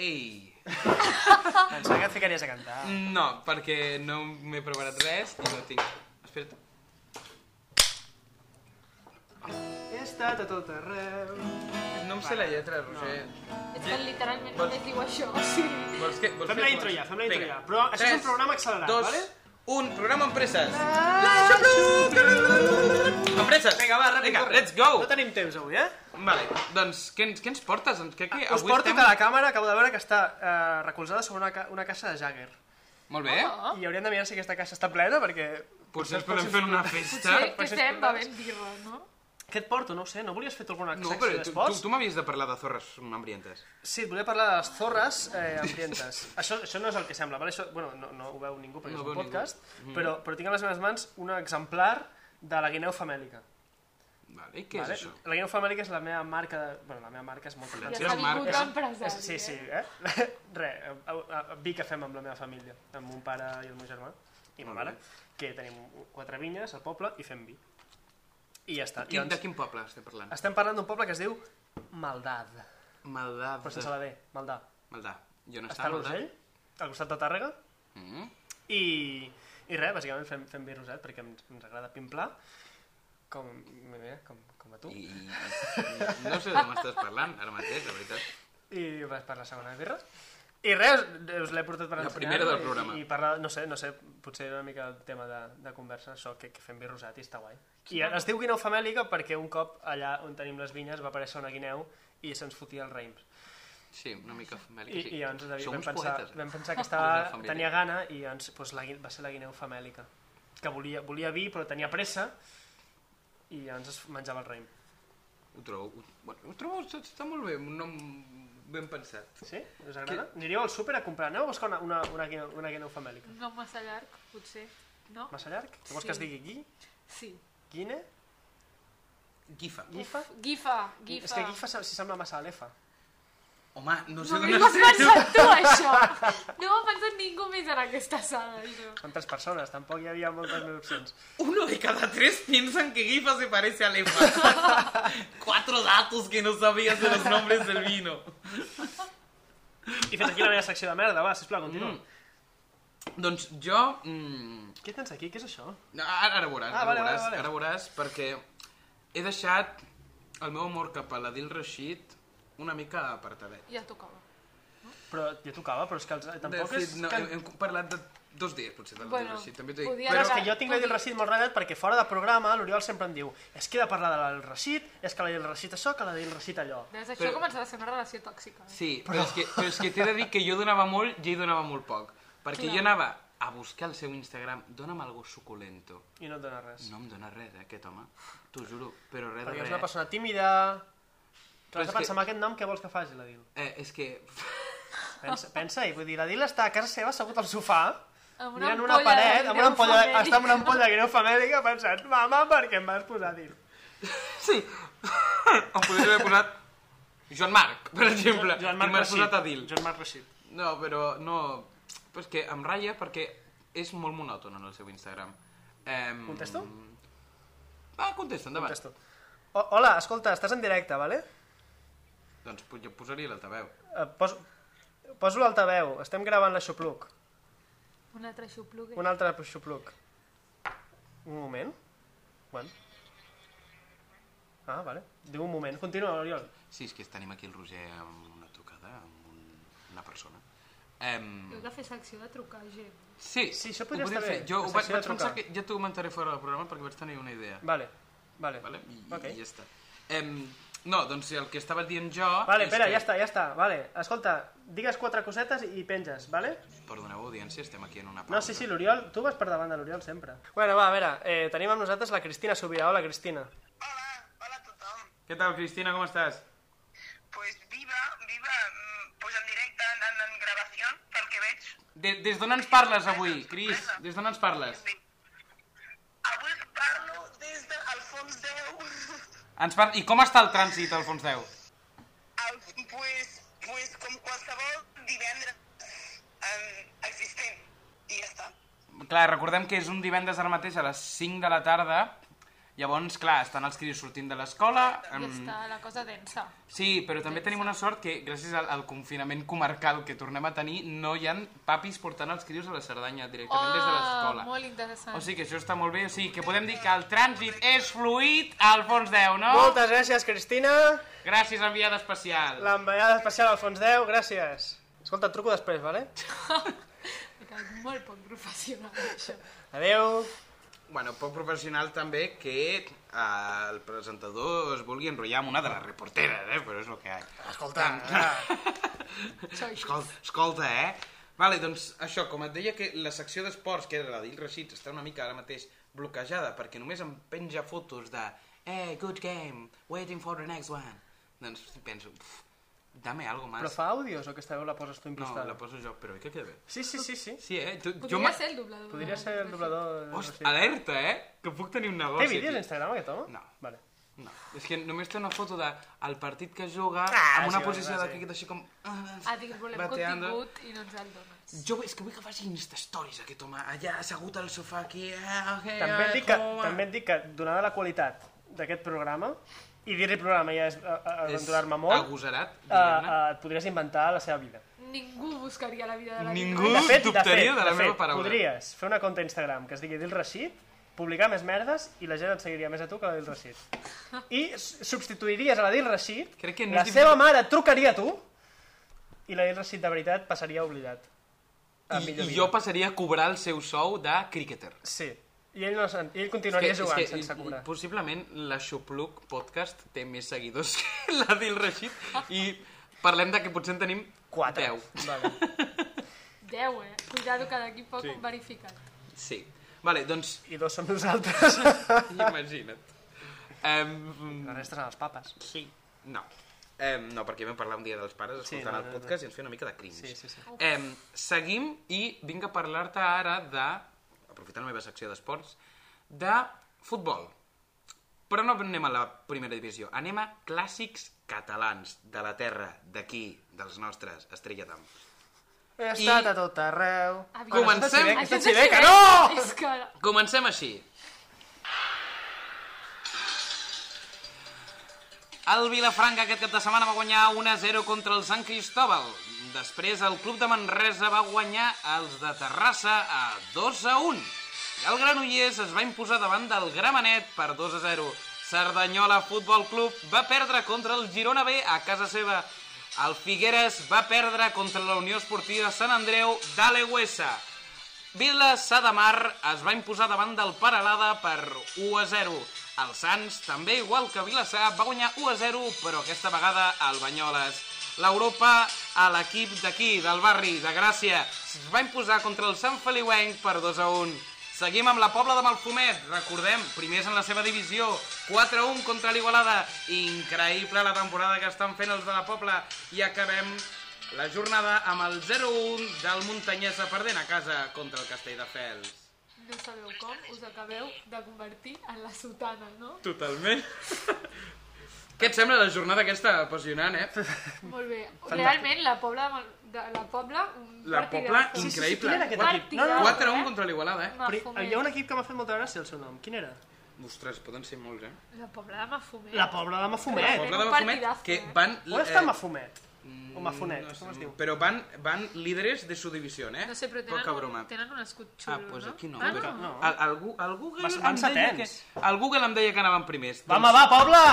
Ei! Pensava que et ficaries a cantar. No, perquè no m'he preparat res i no tinc... Espera't. He estat a tot arreu. No em sé la lletra, Roger. És que literalment Vols- només diu això. O sigui... Vols que, vols Fem la intro ja, fem la intro ja. Però això és un programa accelerat, dos, vale? un, programa Empreses. Empreses. Vinga, va, ràpid, Vinga, corre. let's go. No tenim temps avui, eh? Vale, doncs què, ens- què ens portes? Què, què? Us porto que la càmera acabo de veure que està eh, recolzada sobre una, ca una caixa de Jagger. Molt bé. Oh. I hauríem de mirar si aquesta caixa està plena, perquè... Potser ens podem fer una festa. Potser que estem bevent birra, no? Què et porto? No ho sé, no volies fer tu alguna No, secció però tu, tu, d'esports? tu m'havies de parlar de zorres hambrientes. Sí, et volia parlar de les zorres eh, hambrientes. això, això no és el que sembla, vale? això, bueno, no, no ho veu ningú perquè No és un veu podcast, ningú. Mm. però, però tinc a les meves mans un exemplar de la guineu famèlica. Vale, i què vale? és això? La guineu famèlica és la meva marca de... Bueno, la meva marca és molt Ja Ja s'ha vingut marca. d'empresari, És, sí, sí, eh? eh? A, a, a vi que fem amb la meva família, amb mon pare i el meu germà, i ma mare, que tenim quatre vinyes al poble i fem vi. I ja està. I Quin, doncs, de quin poble estem parlant? estem parlant d'un poble que es diu Maldad, Maldà. però sense la D, Maldà. Maldà. Jo no Està a estava l'Urgell, al costat de Tàrrega, Mm. i, i res, bàsicament fem, fem vi rosat perquè ens, ens agrada pimplar, com, mira, com, com a tu. I, i, no sé de m'estàs parlant ara mateix, la veritat. I vas per la segona birra. I res, us l'he portat per La ensenyar. primera del programa. I, i parlar, no sé, no sé, potser una mica el tema de, de conversa, això, que, que fem vi rosat i està guai. I es diu guineu famèlica perquè un cop allà on tenim les vinyes va aparèixer una guineu i se'ns fotia els raïms. Sí, una mica famèlica. I, sí. i llavors David, Som vam, pensar, poetes. eh? vam pensar que estava, tenia gana i llavors doncs, la, gui- va ser la guineu famèlica. Que volia, volia vi però tenia pressa i llavors es menjava el raïm. Ho trobo, ho, bueno, ho trobo, està molt bé, un nom ben pensat. Sí? Us agrada? Aniríeu al súper a comprar. Aneu a buscar una, una, una, guineu, una guineu famèlica. No massa llarg, potser. No? Massa llarg? Que vols Sí. que es digui gui? Sí. Guine? Gifa. Gifa? Gifa, gifa. És que gifa se- si sembla massa a l'efa. Home, no sé d'on ho has pensat tu, això. No ho ha pensat ningú més en aquesta sala, això. Quantes persones? Tampoc hi havia moltes més opcions. Uno de cada tres piensan que Gifa se parece a Lefa. Cuatro datos que no sabías de los nombres del vino. I fins aquí la meva secció de merda, va, sisplau, continua. Mm. Doncs jo... Mm, Què tens aquí? Què és això? no, ara, ara veuràs, Ah, ara, vale, vale, veuràs vale. ara veuràs, perquè he deixat el meu amor cap a l'Adil Rashid una mica apartadet. Ja tocava. Però ja tocava, però és que els, tampoc de és... fet, no, que... hem, hem parlat de dos dies, potser, de Bueno, Rashid, també t'ho dic. Però és Però, que jo tinc l'Adil Rashid molt radat perquè fora de programa l'Oriol sempre em diu és que he de parlar de l'Adil Rashid, és que l'Adil Rashid això, que l'Adil Rashid allò. Des d'això Però- començava a ser una relació tòxica. eh? Sí, però, és que, però és que t'he de dir que jo donava molt i ell donava molt poc. Perquè Clar. jo anava a buscar el seu Instagram, dona'm algo suculento. I no et dona res. No em dona res, eh, aquest home. T'ho juro, però res de perquè és res. una persona tímida... Però Clar, has de pensar que- amb aquest nom què vols que faci l'Adil. Eh, és que... Pensa, pensa-hi, vull dir, l'Adil està a casa seva assegut al sofà, Amb una mirant una paret, amb una ampolla, famèlica. està amb una ampolla de guineu famèlica pensant, mama, per què em vas posar Adil? Sí, em podria haver posat Joan Marc, per exemple. Joan i Marc m'has Rashid. posat Adil. Joan Marc Rashid. No, però no... Però és que em ratlla perquè és molt monòton en el seu Instagram. Em... Contesto? Va, contesta, endavant. Contesto. O, hola, escolta, estàs en directe, vale? Doncs jo posaria l'altaveu. Uh, pos, poso l'altaveu, estem gravant l'aixopluc. Un altre xupluc. Un altre aixopluc. Un moment. Bueno. Ah, vale. Diu un moment. Continua, Oriol. Sí, és que tenim aquí el Roger amb una trucada, amb un, una persona. Em... Heu de fer secció de trucar gent. Sí, Sí, això podria estar fer. bé, Jo ho vaig, vaig pensar que ja t'ho comentaré fora del programa perquè vaig tenir una idea. Vale, vale. Vale? I, Ok. I ja està. Em... No, doncs el que estava dient jo... Vale, espera, que... ja està, ja està. Vale, escolta, digues quatre cosetes i penges, vale? Perdoneu, audiència, estem aquí en una pausa. No, sí, sí, l'Oriol, tu vas per davant de l'Oriol sempre. Bueno, va, a veure, eh, tenim amb nosaltres la Cristina Subirà. Hola, Cristina. Hola, hola a tothom. Què tal, Cristina, com estàs? Pues viva, viva, mm, pues en directe, en, en, en gravació, pel que veig. De, des d'on ens parles avui, Cris? Des d'on ens parles? Avui Ens par... I com està el trànsit al fons 10? El, pues, pues com qualsevol divendres um, existent. I ja està. Clar, recordem que és un divendres ara mateix a les 5 de la tarda Llavors, clar, estan els crios sortint de l'escola. I em, està la cosa densa. Sí, però també tenim una sort que gràcies al, al confinament comarcal que tornem a tenir no hi han papis portant els crios a la Cerdanya directament des de l'escola. Oh, molt interessant. O sigui que això està molt bé, o sigui que podem dir que el trànsit és fluid al fons 10, no? Moltes gràcies, Cristina. Gràcies, enviada especial. L'enviada especial al fons 10, gràcies. Escolta, et truco després, vale? Molt poc professional, això. Adeu. Bueno, poc professional també que eh, el presentador es vulgui enrotllar amb una de les reporteres, eh? Però és el que hi ha. Escolta, Això, Escolta, escolta, eh? Vale, doncs això, com et deia que la secció d'esports, que era la d'Il Rashid, està una mica ara mateix bloquejada perquè només em penja fotos de Eh, good game, waiting for the next one. Doncs penso, "Uf, dame algo más. Però fa àudios o aquesta veu la poses tu No, impostada? la poso jo, però oi que queda bé? Sí, sí, sí, sí. Sí, eh? Tu, Podria m'ha- ser el doblador. Podria ser el doblador... de Host, Rashid. alerta, eh? Que puc tenir un Té negoci. vídeos a. Instagram, aquest home? No. Vale. No, és que només té una foto de el partit que juga Ah, amb una sí, posició va, de sí. cricket així com... Ah, dic, volem bateando. contingut i no ens el dones. Jo és que vull que faci Insta-stories aquest home, allà assegut al sofà aquí... Ah, okay, També et, ah, dic que, també et dic que, donada la qualitat d'aquest programa, i dir-li programa ja és aventurar-me molt, agosarat, eh, diguem-ne. eh, et podries inventar la seva vida. Ningú buscaria la vida de la Ningú Lili. De fet, de dubtaria fet, de la de meva fet, paraula. podries fer una compte a Instagram que es digui Dil Rashid, publicar més merdes i la gent et seguiria més a tu que a la Dil Rashid. I substituiries a la Dil Rashid, Crec que no la seva mare et trucaria a tu i la Dil Rashid de veritat passaria oblidat. A I, I vida. jo passaria a cobrar el seu sou de cricketer. Sí. I ell, no, ell continuaria jugant és sense cobrar. Possiblement l'Aixopluc podcast té més seguidors que la d'Il Rashid i parlem de que potser en tenim Quatre. 10. Vale. 10, eh? Cuidado que d'aquí poc Sí. sí. verificat. Sí. Vale, doncs, I dos som nosaltres. imagina't. Um, La resta són els papes. sí. No. Um, no, perquè vam parlar un dia dels pares Sí, escoltant no, el no, no. podcast i ens feia una mica de cringe. Sí, sí, sí. Em, seguim i vinc a parlar-te ara de, aprofitant la meva secció d'esports, de futbol. Però no anem a la primera divisió, anem a clàssics catalans de la terra, d'aquí, dels nostres, Estrella d'Am. He estat a tot arreu. Aviam. Comencem. Aquesta Això és xiveca. no! És que... Comencem així. El Vilafranca aquest cap de setmana va guanyar 1-0 contra el Sant Cristóbal. Després el club de Manresa va guanyar els de Terrassa a 2-1. I el Granollers es va imposar davant del Gramenet per 2-0. Cerdanyola Futbol Club va perdre contra el Girona B a casa seva. El Figueres va perdre contra la Unió Esportiva Sant Andreu d'Aleguesa. Vila Sadamar es va imposar davant del Paralada per 1 a 0. El Sants, també igual que Vilassar, va guanyar 1 a 0, però aquesta vegada al Banyoles. L'Europa, a l'equip d'aquí, del barri, de Gràcia, es va imposar contra el Sant Feliuenc per 2 a 1. Seguim amb la Pobla de Malfumet, recordem, primers en la seva divisió, 4 a 1 contra l'Igualada. Increïble la temporada que estan fent els de la Pobla. I acabem la jornada amb el 0-1 del Muntanyesa perdent a casa contra el Castelldefels. No sabeu com us acabeu de convertir en la sotana, no? Totalment. Què et sembla la jornada aquesta apassionant, eh? Molt bé. Realment, la Pobla... de la Pobla... Un La Pobla, partidazo. Sí, sí, sí, increïble. quin era aquest Quatre- equip? No, no, no. 4-1 contra l'Igualada, eh? Però Mafumet. hi ha un equip que m'ha fet molta gràcia el seu nom. Quin era? Ostres, poden ser molts, eh? La Pobla de Mafumet. La Pobla de La Mafumet. Pobla un de Mafumet, partidazo, que eh? van... On està eh, Mafumet? O Mafunet, no sé, com es diu? Però van, van líderes de su divisió, eh? No sé, però tenen, Poca broma. un, tenen un escut xulo, Ah, doncs aquí no. Ah, però- no? no. El, el, Gu- el Google Van- em van deia que... setens. El Google em deia que anaven primers. Va, home, va, Pobla!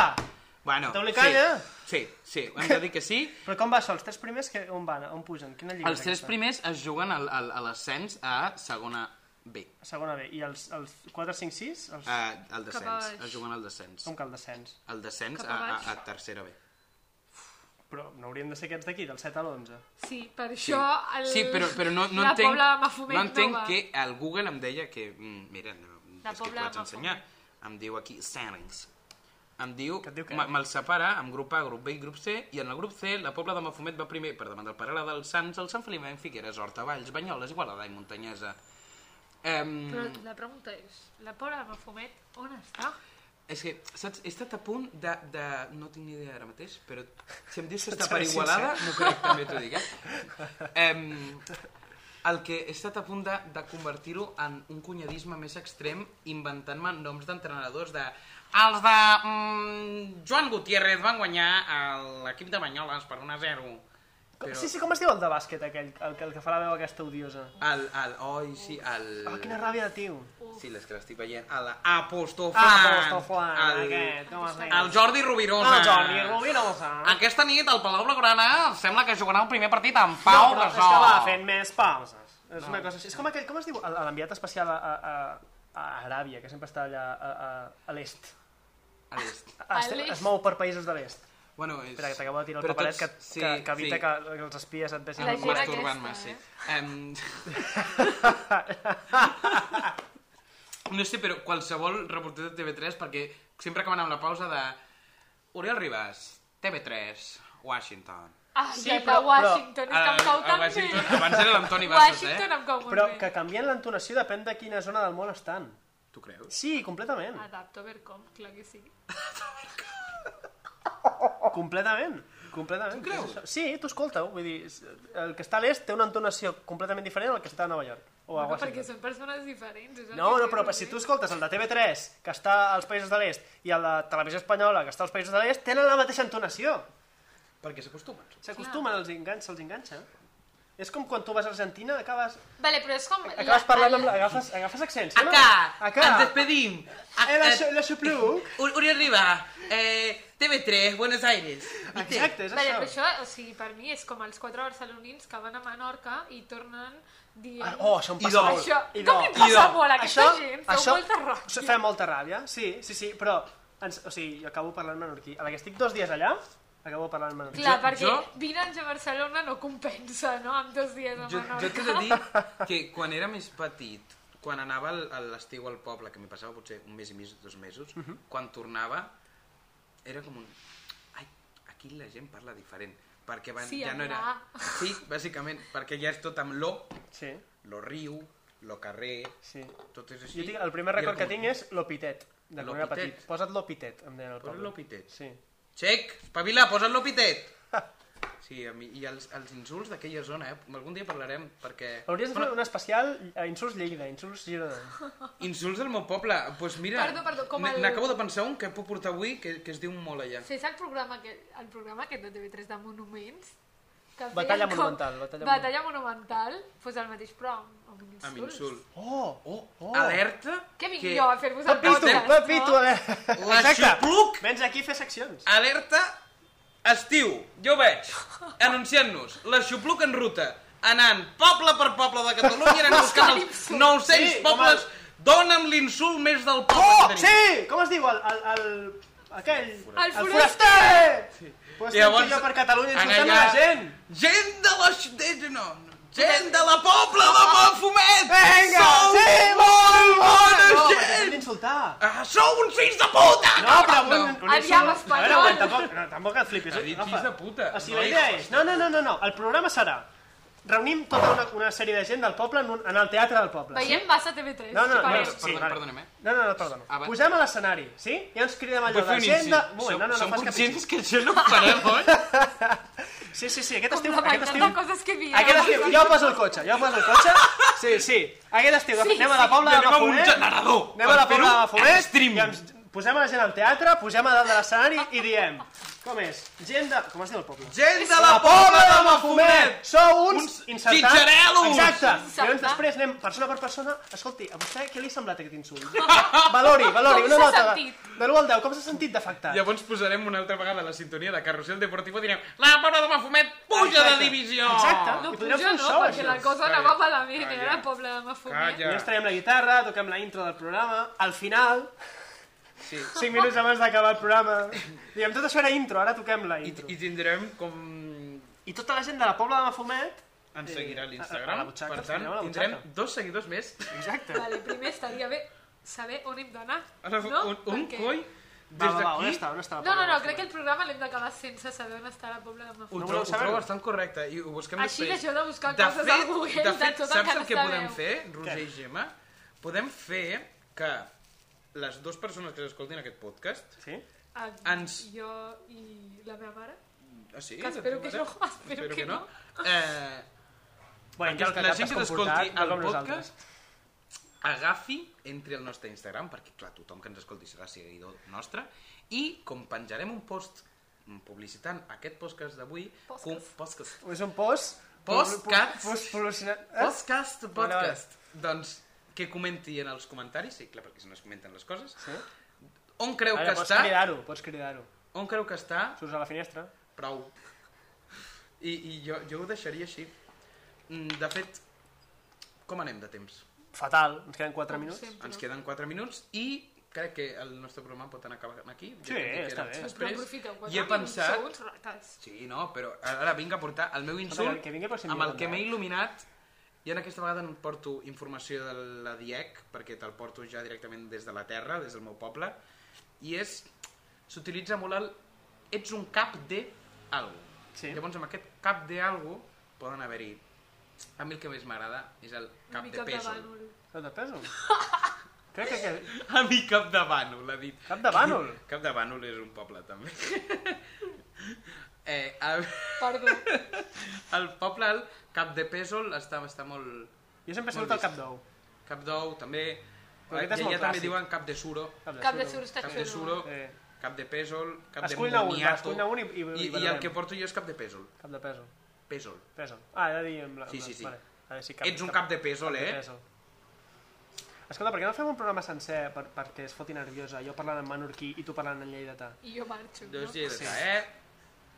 Bueno, sí, calla. sí, sí, hem de dir que sí. Però com va això? Els tres primers que, on van? On pugen? Quina lliga Els és tres aquesta? primers es juguen al, al, a l'ascens a segona B. Segona B. I els, els 4, 5, 6? Els... El Cap a descens, baix. es juguen al descens. Com que el descens? El descens Cap a, a a, baix. a tercera B. Però no haurien de ser aquests d'aquí, del 7 a l'11. Sí, per això el... Sí, però, però no, no la entenc, Pobla de Mafumet no entenc que el Google em deia que... mm, Mira, no, La és que Pobla t'ho vaig ensenyar. Em diu aquí, standings. Em diu, Que diu què? me- me'l separa amb grup A, grup B i grup C, i en el grup C la Pobla de Mafumet va primer per davant del Parala dels Sants, el Sant Feliuenc, Figueres, Horta, Valls, Banyoles, Igualada i Muntanyesa. Um, Però la pregunta és, la Pobla de Mafumet on està? És que, saps, he estat a punt de... de... No tinc ni idea ara mateix, però si em dius que està per Igualada, no crec, també t'ho dic, eh? Em, el que he estat a punt de, de convertir-ho en un cunyadisme més extrem inventant-me noms d'entrenadors de... Els de mm, Joan Gutiérrez van guanyar l'equip de Banyoles per 1 a 0. Però... Sí, sí, com es diu el de bàsquet aquell, el, que- el que fa la veu aquesta odiosa? El, el, oi, sí, el... Ah, quina ràbia de tio. Sí, les que l'estic veient. El Apostoflan. Ah, Apostoflan, el, aquest, com es diu? el Jordi Rovirosa. Ah, Jordi Rovirosa. Aquesta nit el Palau Blaugrana sembla que jugarà el primer partit amb No, Pau és Gasol. que va fent més pauses. És una cosa així. És com aquell, com es diu? El- L'enviat especial a, a, a, a Aràbia, que sempre està allà a, a, a l'est. A l'est. Es, l'est? es mou per països de l'est. Bueno, és... Espera, que t'acabo de tirar el Però paperet que, tots- sí, que, que evita sí. que els espies et vegin el paper. Masturbant-me, aquesta, sí. eh? Em... no sé, però qualsevol reporter de TV3, perquè sempre acaben amb la pausa de... Oriol Ribas, TV3, Washington. Ah, Sí, ja però- Washington, és que em cau a tan Washington, bé. abans era l'Antoni Bassas, Washington eh? em cau molt Però bé. que canvien l'entonació depèn de quina zona del món estan. Tu creus? Sí, completament. Adapto Vercom, clar que sí. Completament. Completament. Tu creus? Sí, tu escolta-ho. Vull dir, el que està a l'est té una entonació completament diferent al que està a Nova York. O a perquè són persones diferents. és el No, que no, però si tu escoltes el de TV3, que està als països de l'est, i el de Televisió Espanyola, que està als països de l'est, tenen la mateixa entonació. Perquè s'acostumen. S'acostumen, els enganxa, se'ls enganxa. És com quan tu vas a Argentina, acabes, Vale, però és com... acabes parlant amb. Agafes, agafes accent, sí, no? Acá, Acá. ens despedim. Eh, la, la xupluc. Ur- Oriol Ribas, eh, TV3, Buenos Aires. Exacte, és Vale, però això. això, o sigui, per mi és com els quatre barcelonins que van a Menorca i tornen dient... Ah, Oh, això em passa molt. Això, Idò. com li passa molt aquesta gent? Feu molta ràbia. Això fa molta ràbia, sí, sí, sí, però... Ens, o sigui, jo acabo parlant menorquí. A la que estic dos dies allà, acabo parlant menorquí. Clar, Jo- perquè jo- vint anys a Barcelona no compensa, no?, amb dos dies a Jo, Menorca. jo t'he de dir que quan era més petit, quan anava al- a l'estiu al poble, que m'hi passava potser un mes i mig, dos mesos, quan tornava, era com un... Ai, aquí la gent parla diferent, perquè van, Sí, ja no era... la. Sí, bàsicament, perquè ja és tot amb lo, Sí, lo riu, lo carrer, sí. tot és així. Jo tinc, el primer record que tinc és l'opitet, de quan era petit. Posa't l'opitet, em deien al Posa't poble. l'opitet. Sí. Xec, espavila, posa't l'opitet! Sí, a mi, i els, els insults d'aquella zona, eh? Algun dia parlarem, perquè... Hauries de fer un especial a insults Lleida, insults Girona. Insults del meu poble, doncs pues mira, Perdó, perdó, com el- n'acabo de pensar un que puc portar avui que, que es diu molt allà. Fes el programa, aquest, el programa aquest de TV3 de monuments. Que Batalla com- monumental, batalla batalla monumental. Pues el mateix, però amb, amb insults. Amb insult. Oh, oh, oh. Alerta Què vinc que... jo a fer-vos el Pepito, podcast, Pepito, no? a veure. La xupluc! Vens aquí a fer seccions. Alerta estiu, jo veig, anunciant-nos, la xupluc en ruta, anant poble per poble de Catalunya, anant buscant els 900 Sí, pobles, dona'm l'insult més del poble Oh, que tenim. sí! Com es diu el... el, el aquell... El foraster! foraster! Sí. Pues Llavors, jo per Catalunya insultant allà- la gent. Gent de la... De, no, gent de la pobla de Monfumet! Vinga, Sou sí, molt bona No, gent! hem d'insultar. Ah, sou uns fills de puta! No, però cabrons! un, un Aviam, espanyol. A veure, tampoc, no, tampoc et flipis. Ha dit fills de puta. O sigui, No, la idea és... No, no, no, no, no. El programa serà... Reunim tota una, una sèrie de gent del poble en, un, en el teatre del poble. Veiem massa TV3. No, no, no, no, sí, Perdona, vale. perdonem, eh? No, no, no, perdona. Ah. Posem a l'escenari, sí? I ens cridem allò de gent de... moment, no, no, no, Som conscients que això no ho farem, oi? Sí, sí, sí, aquest Com estiu... la Aquest estiu... de coses que diem. Aquest estiu, jo poso el cotxe, jo poso el cotxe. Sí, sí. Aquest estiu Sí, anem a la sí. Pobla de Anem amb un Mafumet. generador Anem a la Pobla de Mafumet i ens posem a la gent al teatre, posem a dalt de l'escenari i diem... Com és? Gent de... Com es diu el poble? Gent de la pobla de Mafumet! Sou uns, Uns insertats. xitxarelos! Exacte. Llavors després anem persona per persona. Escolti, a vostè què li ha semblat aquest insult? Valori, valori, Com una s'ha nota. de-? De l'1 al 10, com s'ha sentit d'afectat? Llavors posarem una altra vegada la sintonia de Carrusel Deportivo i direm La pobla de Mafumet puja de Exacte. divisió! Exacte. No I podríem puja, fer un no, show, perquè això. la cosa Calla. anava malament, Calla. era el poble de Mafumet. Calla. I ens traiem la guitarra, toquem la intro del programa. Al final, Sí. 5 minuts abans d'acabar el programa, diguem, tot això era intro, ara toquem la I, intro. I tindrem com... I tota la gent de la Pobla de Mafumet... Ens seguirà a l'Instagram. Per tant, tindrem dos seguidors més. Exacte. Vale, primer estaria bé saber on hem d'anar, no? un, un Perquè- coi, Va, des va, va, on d'aquí... està? On està la No, no, no, de crec que el programa l'hem d'acabar sense saber on està la Pobla de Ho, Mafumet. No trobo, ho trobo bastant correcte i ho busquem Així després. deixeu de buscar de coses fet, a Google de de fet, tot el saps que el que no podem sabeu. fer, Roger i Gemma? Podem fer que les dues persones que escoltin aquest podcast... Sí? Ens- Jo i la meva mare? Ah, sí? Que espero que no, espero que no. Eh, Bueno, que la gent que t'escolti no el podcast agafi, entri al nostre Instagram, perquè clar, tothom que ens escolti serà seguidor nostre, i com penjarem un post mm, publicitant aquest podcast d'avui, Podcast. com, podcast, És un post... Postcats. Post publicitat... Eh? podcast, podcast, doncs que comenti en els comentaris, sí, clar, perquè si no es comenten les coses, Sí? on creu Ara, que pots està, cridar-ho, pots cridar-ho. on creu que està, Surts a la finestra. prou. I, i jo, jo ho deixaria així. Mm, De fet, com anem de temps? Fatal, ens queden 4 Com minuts. sempre. Ens queden 4 minuts i crec que el nostre programa pot anar acabant aquí. Sí, està bé. Però Després, aprofiteu, i he minuts, pensat... Sou uns rates. Sí, no, però ara vinc a portar el meu insult que vingui amb el que m'he il·luminat i en aquesta vegada no et porto informació de la DIEC perquè te'l porto ja directament des de la terra, des del meu poble i és, s'utilitza molt el ets un cap de algo Sí. llavors amb aquest cap de algo poden haver-hi a mi el que més m'agrada és el cap de pèsol. Cap de pèsol? Crec que... que... a mi cap de bànol, ha dit Cap de bànol? cap de bànol és un poble també eh, a, Perdó. el poble el cap de pèsol està, està molt Jo sempre he el cap d'ou. Cap d'ou, també. Però aquest és I molt ja també diuen cap de suro, Cap de sur està cap de suro, cap de pèsol, cap de un, moniato. escull-ne un i- i- i I, i el que porto jo és cap de pèsol. Cap de pèsol. Pèsol. Pèsol. Ah, he de dir... Amb la, Sí, sí, sí. Vale. Si Ets un cap de pèsol, de eh? pèsol. Escolta, per què no fem un programa sencer per, perquè es foti nerviosa? Jo parlant en menorquí i tu parlant en lleidatà. I jo marxo, no? Dos dies Sí. de eh?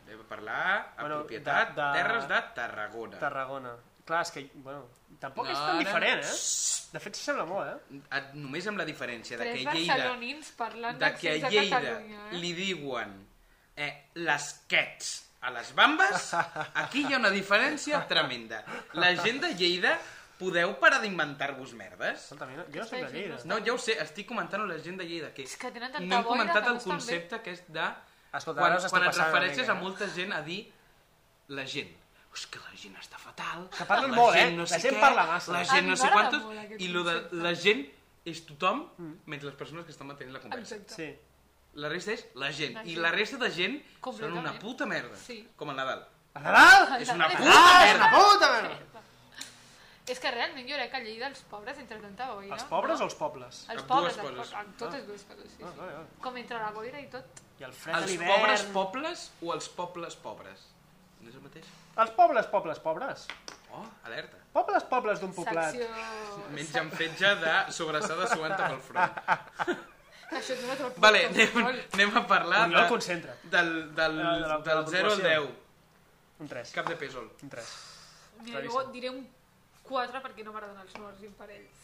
Anem a parlar a Bueno, propietat de- de- terres de Tarragona. Tarragona. Clar, és que, bueno, tampoc No, és tan no, diferent, no. eh? De fet, s'assembla molt, eh? Et- Només amb la diferència de Tres que Lleida barcelonins parlant de que a de Lleida Catalunya, eh? li diuen eh, les quets a les bambes, aquí hi ha una diferència tremenda. La gent de Lleida, podeu parar d'inventar-vos merdes? Escolta, jo no, jo no soc de Lleida. No, ja ho sé, estic comentant la gent de Lleida, que, És que tenen tanta no hem comentat que el concepte aquest de... Escolta, quan, quan et refereixes a eh? molta gent a dir la gent. És que la gent està fatal. Que parlen la molt, eh? No La sé gent què, parla massa. La gent no sé quantos. I lo de la gent és tothom, Mm. mentre les persones que estan mantenint la conversa. Exacte. Sí. La resta és la gent. La I gent. la resta de gent són una puta merda. Sí. Com el Nadal. A Nadal? És una Ah, puta Ah, és merda. una puta merda! És que realment jo crec que a Lleida els pobres entre tanta boira... Els pobres no? o els pobles? Els Amb pobres, dues els amb totes dues coses, sí, Ah, sí. vale, vale. Com entre la boira i tot. I el fred Els pobres pobles o els pobles pobres? No és el mateix? Els pobles, pobles, pobres. Oh, alerta. Pobles, pobles d'un poblat. Secció... Mengen fetge de sobrassada suanta pel front. Això és una altra Vale, anem, anem a parlar Oriol de, concentra. del, del, De la- de la- de la del 0 al puntuació. 10. Un 3. Cap de pèsol. Un 3. Mira, jo diré un 4 perquè no m'agraden els morts imparells.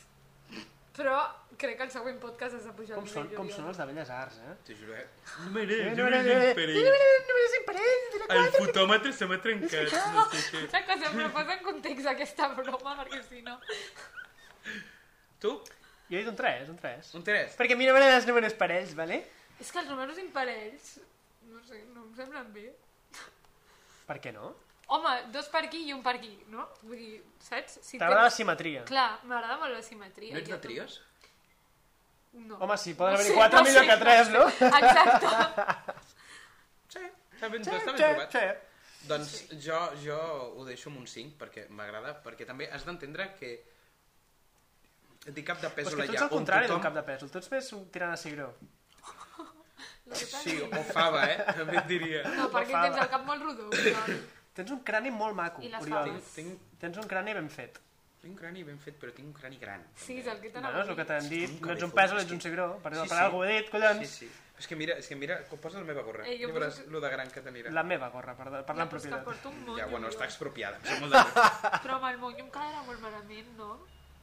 Però crec que el següent podcast has de pujar Com el són, nivell, com són els de Belles Arts, eh? T'ho juro, eh? no, M'agrada, no, no, no, El fotòmetre se m'ha trencat, no sé què. Crec que sempre posa en context aquesta broma, perquè si no... Tu? Jo he dit un 3, un 3. Un 3? Perquè a mi no m'agraden els números parells, vale? És que els números imparells, no sé, no em semblen bé. Per què no? Home, dos per aquí i un per aquí, no? Vull dir, saps? Si T'agrada la simetria. Clar, m'agrada molt la simetria. No ets de trios? No. Home, sí, poden haver-hi sé, 4 no millor sé, que 3, no? Exacte. Sí, està ben, Sí, està ben sí, trobat. sí. Doncs jo, jo ho deixo amb un 5 perquè m'agrada, perquè també has d'entendre que dir cap de Però és pèsol que tu ets allà el contrari d'un tothom... cap de pèsol. Tu ets més un tirant a cigró. Sí, o fava, eh? També et diria. No, perquè tens el cap molt rodó. Oriol. Tens un crani molt maco, I les Oriol. faves. Tinc, Tens un crani ben fet. tinc un crani ben fet, però tinc un crani gran. Sí, és el que Bueno, és el que t'han dit. No ets un pèsol, és ets un cigró. Per, Sí, per sí. alguna he dit, Sí, collons. sí. És que mira, és que mira, com posa la meva gorra. Eh, jo ja veuràs poso- lo de gran que t'anirà. La meva gorra, per, parlar en Ja, però és que propietat. porto un monyo. Ja, bueno, està expropiada. em sap molt de greu. Però amb el monyo em quedarà molt malament, no?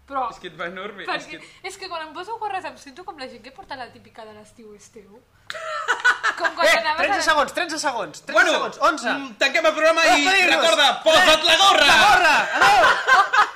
Però... és que et va enorme. És Perquè, que... és que quan em poso gorres em sento com la gent que porta la típica de l'estiu esteu. Com quan Eh, anaves 13 a... segons, 13 segons, 13 Bueno, segons, 11. mm, tanquem el programa i recorda, posa't la gorra! La gorra! Adéu!